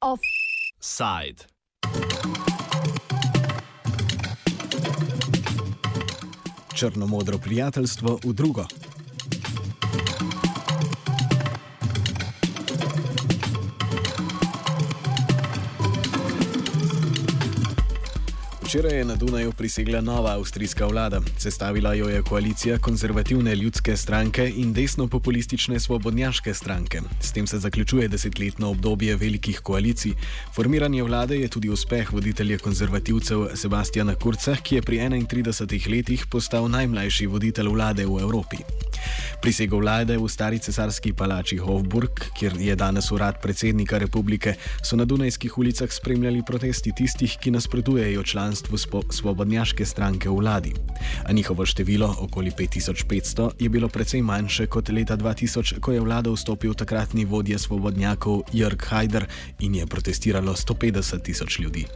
Offside. Črno-modro prijateljstvo v drugo. Včeraj je na Dunaju prisegla nova avstrijska vlada. Sestavila jo je koalicija konzervativne ljudske stranke in desno-populistične svobodnjaške stranke. S tem se zaključuje desetletno obdobje velikih koalicij. Formiranje vlade je tudi uspeh voditelja konzervativcev Sebastiana Kurca, ki je pri 31 letih postal najmlajši voditelj vlade v Evropi. Prisego vlade v stari cesarski palači Hofburg, kjer je danes urad predsednika republike, so na Dunajskih ulicah spremljali protesti tistih, ki nasprotujejo članstvu članstvu svobodnjaške stranke v vladi. A njihovo število, okoli 5500, je bilo precej manjše kot leta 2000, ko je vlado vstopil takratni vodja svobodnjakov Jörg Haider in je protestiralo 150 tisoč ljudi.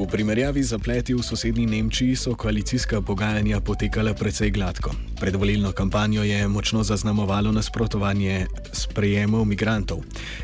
V primerjavi z zapleti v sosednji Nemčiji so koalicijska pogajanja potekala precej gladko. Predvolilno kampanjo je močno zaznamovalo nasprotovanje sprejemov migrantov.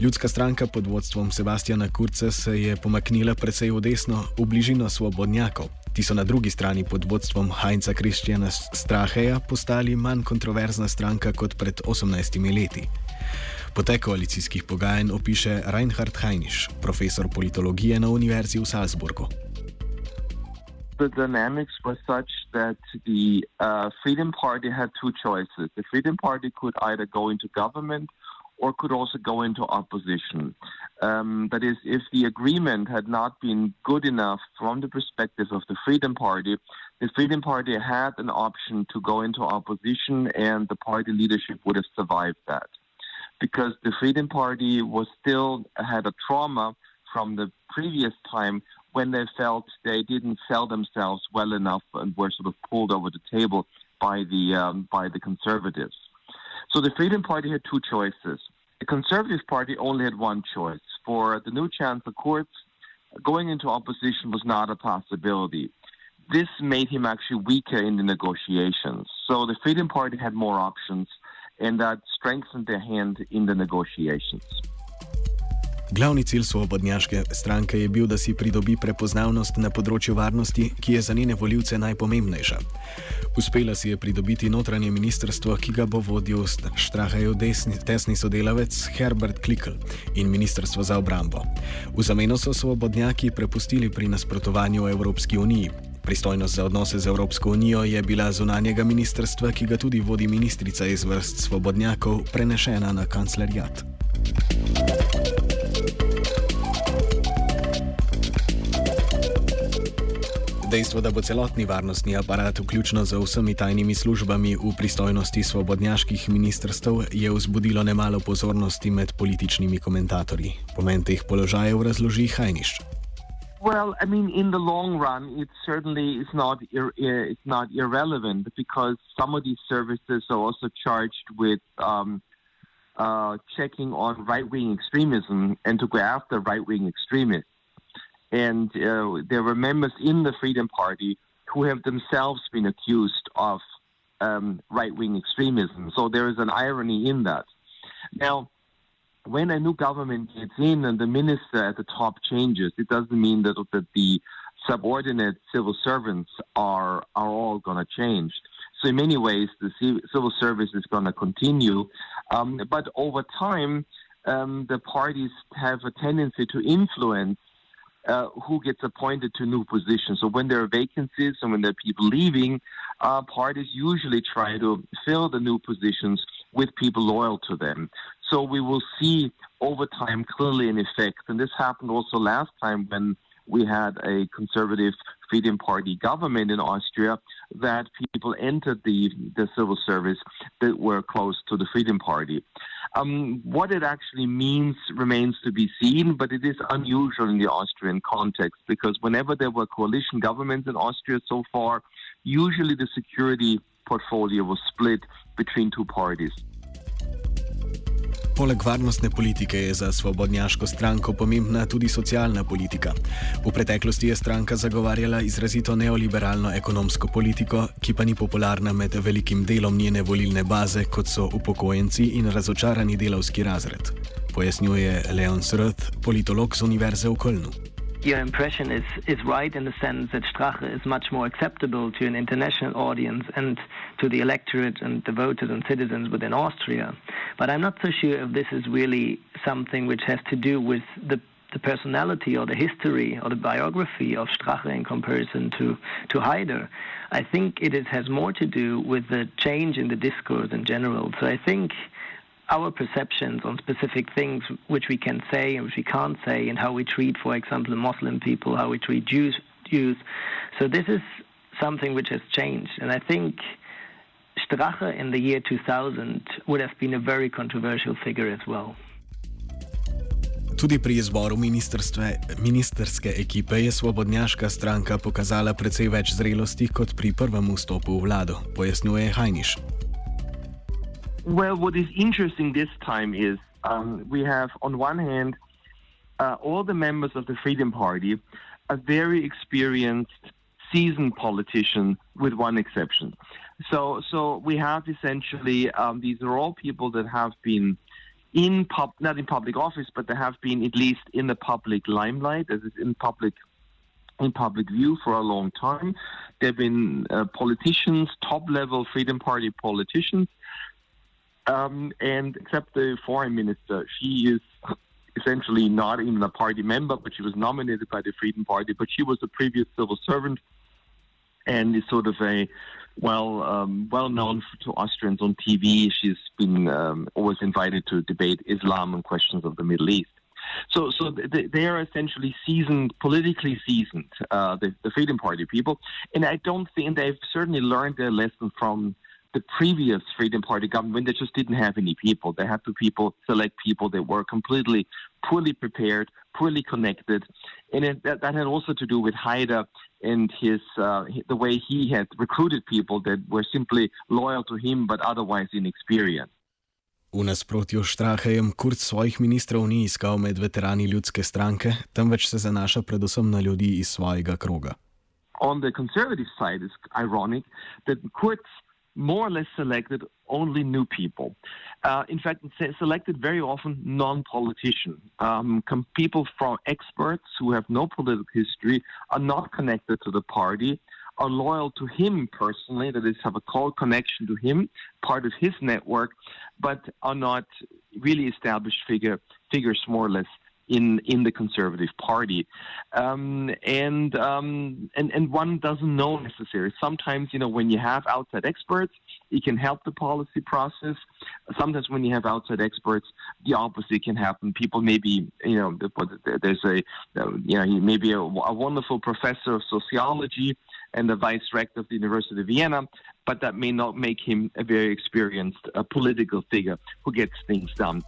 Ljudska stranka pod vodstvom Sebastiana Kurce se je pomaknila precej v desno, v bližino svobodnjakov. Ti so na drugi strani pod vodstvom Heinza Kristjana Straheja postali manj kontroverzna stranka kot pred 18 leti. Potek koalicijskih pogajanj opiše Reinhard Heinisch, profesor politologije na Univerzi v Salzburgu. The dynamics were such that the uh, Freedom Party had two choices. The Freedom Party could either go into government or could also go into opposition. Um, that is, if the agreement had not been good enough from the perspective of the Freedom Party, the Freedom Party had an option to go into opposition and the party leadership would have survived that. Because the Freedom Party was still had a trauma from the previous time when they felt they didn't sell themselves well enough and were sort of pulled over the table by the um, by the conservatives. So the Freedom Party had two choices. The Conservative Party only had one choice. For the new Chancellor Kurz, going into opposition was not a possibility. This made him actually weaker in the negotiations. So the Freedom Party had more options and that strengthened their hand in the negotiations. Glavni cilj svobodnjaške stranke je bil, da si pridobi prepoznavnost na področju varnosti, ki je za njene voljivce najpomembnejša. Uspela si je pridobiti notranje ministrstvo, ki ga bo vodil Štrahajev tesni sodelavec Herbert Klikl in ministrstvo za obrambo. V zameno so svobodnjaki prepustili pri nasprotovanju Evropski uniji. Pristojnost za odnose z Evropsko unijo je bila zunanjega ministrstva, ki ga tudi vodi ministrica iz vrst svobodnjakov, prenešena na kanclerjat. Dejstvo, da bo celotni varnostni aparat, vključno z vsemi tajnimi službami v pristojnosti svobodnjaških ministrstv, je vzbudilo nemalo pozornosti med političnimi komentatorji. Pomen teh položajev razloži Hajniš. Well, I mean, in the long run, it certainly is not ir- it's not irrelevant because some of these services are also charged with um, uh, checking on right wing extremism and to go after right wing extremists. And uh, there were members in the Freedom Party who have themselves been accused of um, right wing extremism. So there is an irony in that. Now, when a new government gets in and the minister at the top changes, it doesn't mean that, that the subordinate civil servants are are all going to change. So in many ways, the civil service is going to continue, um, but over time, um, the parties have a tendency to influence uh, who gets appointed to new positions. So when there are vacancies and when there are people leaving, uh, parties usually try to fill the new positions with people loyal to them. So we will see over time clearly an effect. And this happened also last time when we had a conservative Freedom Party government in Austria that people entered the, the civil service that were close to the Freedom Party. Um, what it actually means remains to be seen, but it is unusual in the Austrian context because whenever there were coalition governments in Austria so far, usually the security portfolio was split between two parties. Poleg varnostne politike je za svobodnjaško stranko pomembna tudi socialna politika. V preteklosti je stranka zagovarjala izrazito neoliberalno ekonomsko politiko, ki pa ni popularna med velikim delom njene volilne baze, kot so upokojenci in razočarani delavski razred. Pojasnjuje Leon Srth, politolog z Univerze v Kölnu. Your impression is, is right in the sense that Strache is much more acceptable to an international audience and to the electorate and the voters and citizens within Austria. But I'm not so sure if this is really something which has to do with the the personality or the history or the biography of Strache in comparison to, to Haider. I think it is, has more to do with the change in the discourse in general. So I think our perceptions on specific things which we can say and which we can't say, and how we treat, for example, Muslim people, how we treat Jews. Jews. So this is something which has changed, and I think Strache in the year 2000 would have been a very controversial figure as well. Tudi pri izboru ministerske ekipe je svobodnjaška stranka pokazala precej več zrelosti kot pri prvem vstopu v vlado, pojasnjuje Hajniš. Well, what is interesting this time is um, we have, on one hand, uh, all the members of the Freedom Party are very experienced, seasoned politicians, with one exception. So, so we have essentially um, these are all people that have been in pub, not in public office, but they have been at least in the public limelight, as is in public in public view for a long time. They've been uh, politicians, top level Freedom Party politicians um, and except the foreign minister, she is essentially not even a party member, but she was nominated by the Freedom Party. But she was a previous civil servant and is sort of a well um, well known to Austrians on TV. She's been um, always invited to debate Islam and questions of the Middle East. So, so they, are essentially seasoned, politically seasoned, uh, the, the Freedom Party people, and I don't think they've certainly learned their lesson from the previous Freedom Party government, they just didn't have any people. They had to people select people that were completely poorly prepared, poorly connected, and it, that, that had also to do with Haida and his uh, the way he had recruited people that were simply loyal to him but otherwise inexperienced. V nasprotju s Štrahejem, Kurt svojih ministrov ni iskal med veterani ljudske stranke, temveč se zanaša predvsem na ljudi iz svojega kroga. On the conservative side, it's ironic that Kurt's more or less selected only new people. Uh, in fact, selected very often non-politician um, people from experts who have no political history, are not connected to the party, are loyal to him personally, that is, have a close connection to him, part of his network, but are not really established figure figures more or less in in the Conservative Party, um, and um, and and one doesn't know necessarily. Sometimes you know when you have outside experts, it can help the policy process. Sometimes when you have outside experts, the opposite can happen. People maybe you know there's a you know maybe a, a wonderful professor of sociology and the vice rector of the University of Vienna, but that may not make him a very experienced uh, political figure who gets things done.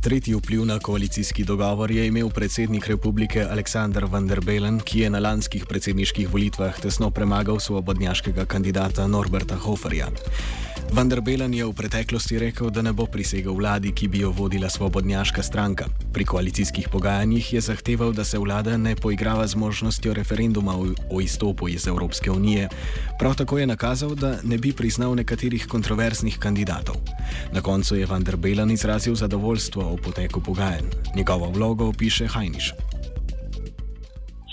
Tretji vpliv na koalicijski dogovor je imel predsednik republike Aleksandr Van der Bellen, ki je na lanskih predsedniških volitvah tesno premagal svobodnjaškega kandidata Norberta Hoferja. Van der Bellen je v preteklosti rekel, da ne bo prisegel vladi, ki bi jo vodila svobodnjaška stranka. Pri koalicijskih pogajanjih je zahteval, da se vlada ne poigrava z možnostjo referenduma o izstopu iz Evropske unije. Prav tako je nakazal, da ne bi priznal nekaterih kontroverznih kandidatov. Na koncu je Van der Bellen izrazil zadovoljstvo o poteku pogajanj. Njegovo vlogo opiše Hajniš.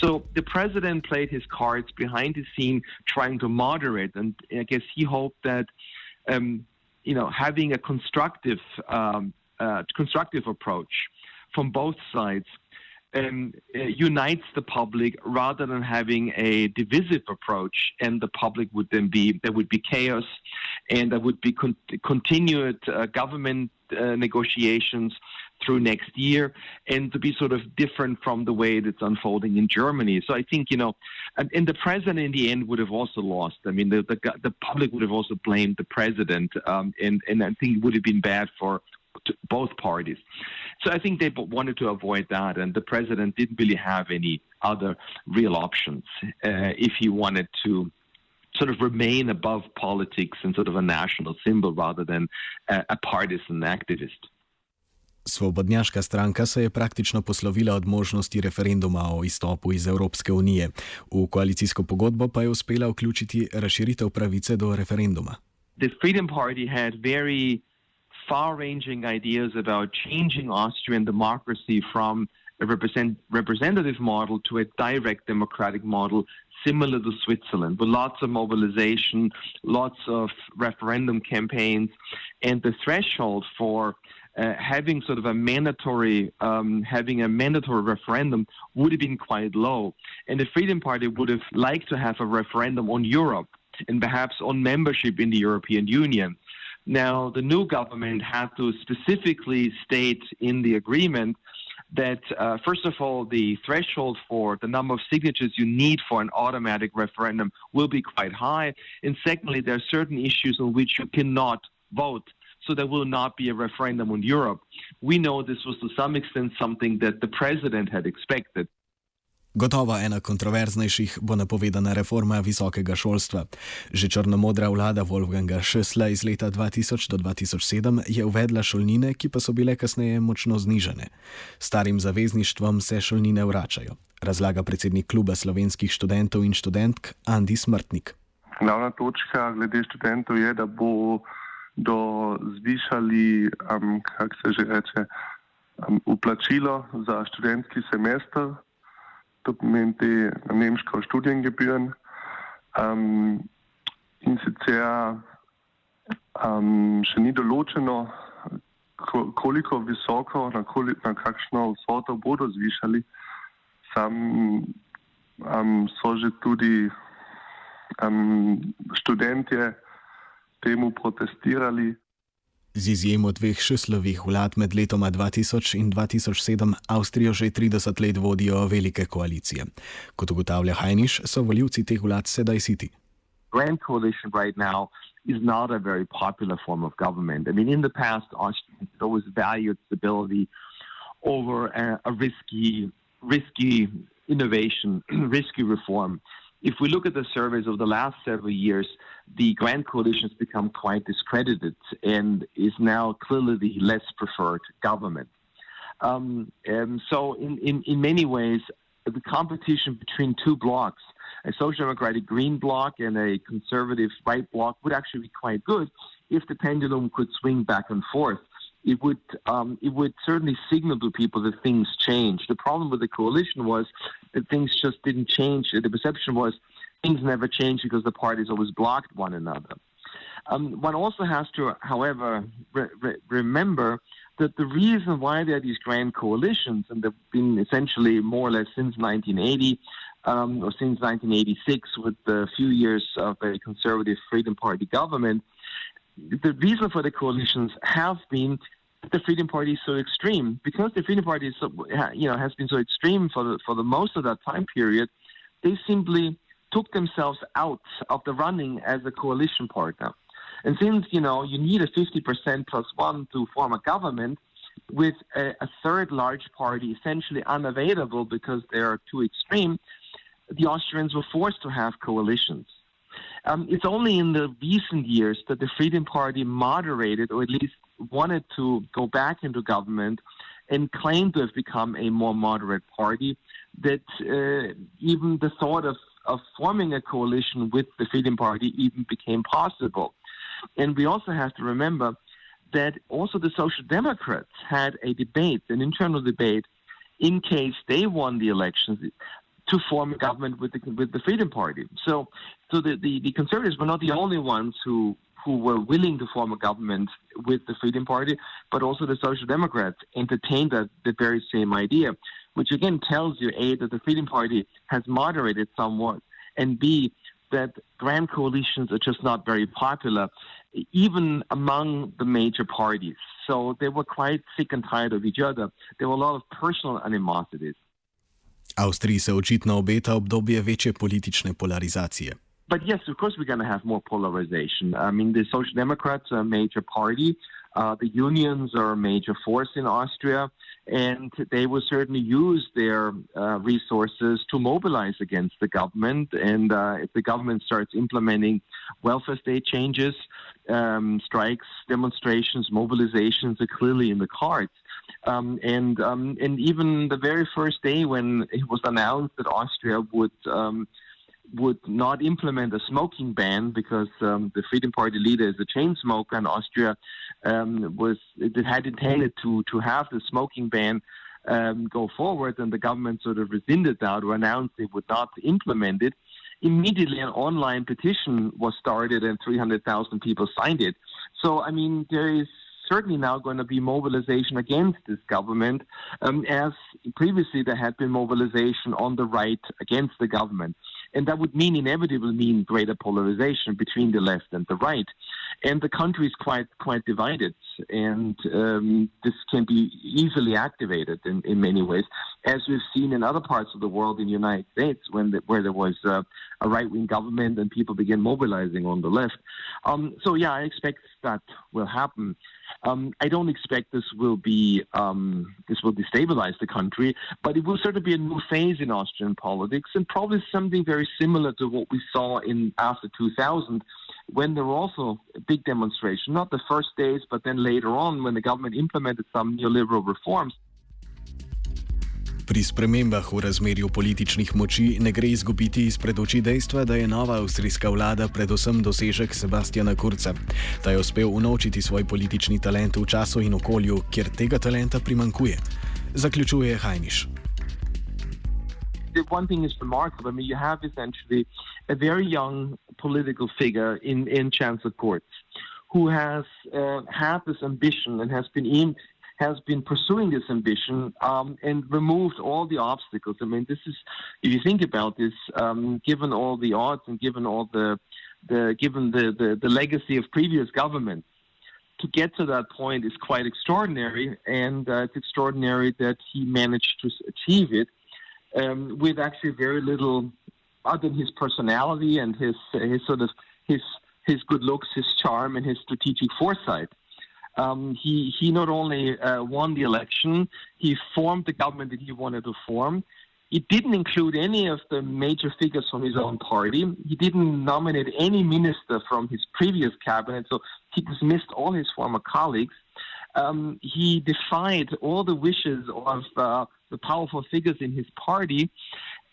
So the president played his cards behind the scene, trying to moderate, and I guess he hoped that um, you know, having a constructive, um, uh, constructive approach from both sides um, uh, unites the public rather than having a divisive approach, and the public would then be there would be chaos, and there would be con- continued uh, government uh, negotiations through next year and to be sort of different from the way that's unfolding in Germany. So I think, you know, and, and the president in the end would have also lost. I mean, the, the, the public would have also blamed the president, um, and, and I think it would have been bad for both parties. So I think they wanted to avoid that, and the president didn't really have any other real options uh, if he wanted to sort of remain above politics and sort of a national symbol rather than a, a partisan activist. Svobodnjaška stranka se je praktično poslovila od možnosti referenduma o izstopu iz Evropske unije. V koalicijsko pogodbo pa je uspela vključiti razširitev pravice do referenduma. The Freedom Party had very far ranging ideas about changing Austrian democracy from a represent, representative model to a direct democratic model similar to Switzerland, with lots of mobilization, lots of referendum campaigns, and the threshold for uh, having sort of a mandatory um, having a mandatory referendum would have been quite low, and the Freedom Party would have liked to have a referendum on Europe and perhaps on membership in the European Union. Now, the new government had to specifically state in the agreement that, uh, first of all, the threshold for the number of signatures you need for an automatic referendum will be quite high. And secondly, there are certain issues on which you cannot vote. So there will not be a referendum on Europe. We know this was to some extent something that the president had expected. Gotovo ena kontroverznejših bo napovedana reforma visokega šolstva. Že črnomodra vlada Wolfganga Schössla iz leta 2000 do 2007 je uvedla šolnine, ki pa so bile kasneje močno znižene. Starim zavezništvom se šolnine vračajo, razlaga predsednik kluba slovenskih študentov in študentk Andi Smrtnik. Glavna točka glede študentov je, da bo do zvišali, um, kako se že reče, um, uplačilo za študentski semester to pomeni te nemške študijgebühren. Um, in sicer um, še ni določeno, koliko visoko, na, koli, na kakšno vsoto bodo zvišali. Sam um, so že tudi um, študentje temu protestirali. Z izjemo dveh šeslovih vlad med letoma 2000 in 2007 Avstrijo že 30 let vodijo velike koalicije. Kot ugotavlja Hajniš, so voljivci teh vlad sedaj siti. Grand coalition right now is not a very popular form of government. I mean, in the past, Austrians always valued stability over a, a risky, risky innovation, risky reform. If we look at the surveys of the last several years, the Grand Coalition has become quite discredited and is now clearly the less preferred government. Um, and so, in, in, in many ways, the competition between two blocks, a social democratic green bloc and a conservative right bloc, would actually be quite good if the pendulum could swing back and forth it would um, it would certainly signal to people that things change. The problem with the coalition was that things just didn't change. The perception was things never changed because the parties always blocked one another. Um, one also has to, however, re- re- remember that the reason why there are these grand coalitions, and they've been essentially more or less since 1980 um, or since 1986, with the few years of a conservative Freedom Party government, the reason for the coalitions have been the Freedom Party is so extreme because the Freedom Party is so, you know has been so extreme for the for the most of that time period. They simply took themselves out of the running as a coalition partner. And since you know you need a 50% plus one to form a government, with a, a third large party essentially unavailable because they are too extreme, the Austrians were forced to have coalitions. Um, it's only in the recent years that the Freedom Party moderated, or at least wanted to go back into government and claimed to have become a more moderate party, that uh, even the thought of, of forming a coalition with the Freedom Party even became possible. And we also have to remember that also the Social Democrats had a debate, an internal debate, in case they won the elections to form a government with the with the Freedom Party. So, so the, the, the conservatives were not the only ones who who were willing to form a government with the Freedom Party, but also the Social Democrats entertained that, the very same idea, which again tells you A, that the Freedom Party has moderated somewhat, and B, that grand coalitions are just not very popular, even among the major parties. So they were quite sick and tired of each other. There were a lot of personal animosities. Avstriji se očitno obeta obdobje večje politične polarizacije. But yes, of course, we're going to have more polarization. I mean, the Social Democrats are a major party. Uh, the unions are a major force in Austria, and they will certainly use their uh, resources to mobilize against the government. And uh, if the government starts implementing welfare state changes, um, strikes, demonstrations, mobilizations are clearly in the cards. Um, and um, and even the very first day when it was announced that Austria would um, would not implement a smoking ban because um, the Freedom Party leader is a chain smoker, and Austria um, was it had intended to to have the smoking ban um, go forward, and the government sort of rescinded that or announced it would not implement it. Immediately, an online petition was started, and 300,000 people signed it. So, I mean, there is certainly now going to be mobilization against this government, um, as previously there had been mobilization on the right against the government. And that would mean inevitably mean greater polarization between the left and the right. And the country is quite quite divided, and um, this can be easily activated in, in many ways, as we've seen in other parts of the world in the United States, when the, where there was uh, a right wing government and people began mobilizing on the left. Um, so yeah, I expect that will happen. Um, I don't expect this will be um, this will destabilize the country, but it will certainly be a new phase in Austrian politics, and probably something very similar to what we saw in after 2000, when there were also big demonstrations. Not the first days, but then later on, when the government implemented some neoliberal reforms. Pri spremembah v razmerju političnih moči ne gre izgubiti izpred oči dejstva, da je nova avstrijska vlada predvsem dosežek Sebastiana Kurca. Ta je uspel unovčiti svoj politični talent v času in okolju, kjer tega talenta primankuje. Zaključuje Hajniš. One thing is remarkable. I mean, you have essentially a very young political figure in, in Chancellor Kurz who has uh, had this ambition and has been in, has been pursuing this ambition um, and removed all the obstacles. I mean, this is, if you think about this, um, given all the odds and given all the, the given the, the, the legacy of previous governments, to get to that point is quite extraordinary, and uh, it's extraordinary that he managed to achieve it um, with actually very little, other than his personality and his his sort of his his good looks, his charm, and his strategic foresight. Um, he he not only uh, won the election, he formed the government that he wanted to form. It didn't include any of the major figures from his own party. He didn't nominate any minister from his previous cabinet, so he dismissed all his former colleagues. Um, he defied all the wishes of uh, the powerful figures in his party,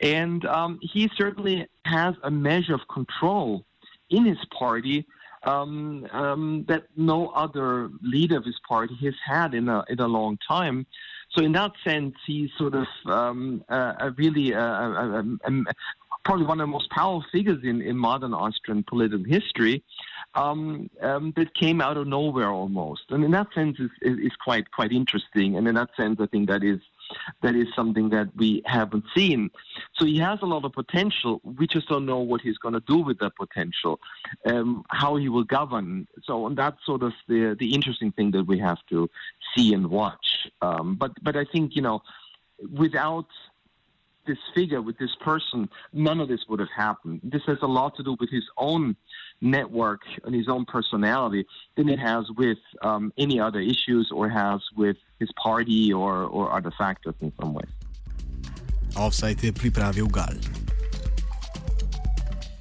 and um, he certainly has a measure of control in his party um, um, that no other leader of his party has had in a in a long time. So in that sense, he's sort of um, a really uh, probably one of the most powerful figures in, in modern Austrian political history um, um, that came out of nowhere almost. And in that sense, is is quite quite interesting. And in that sense, I think that is that is something that we haven't seen. So he has a lot of potential. We just don't know what he's going to do with that potential, um, how he will govern. So, and that's sort of the the interesting thing that we have to see and watch. Um, but but I think you know, without this figure, with this person, none of this would have happened. This has a lot to do with his own network and his own personality than it has with um, any other issues or has with his party or, or other factors in some way. Offside je pripravil Gal.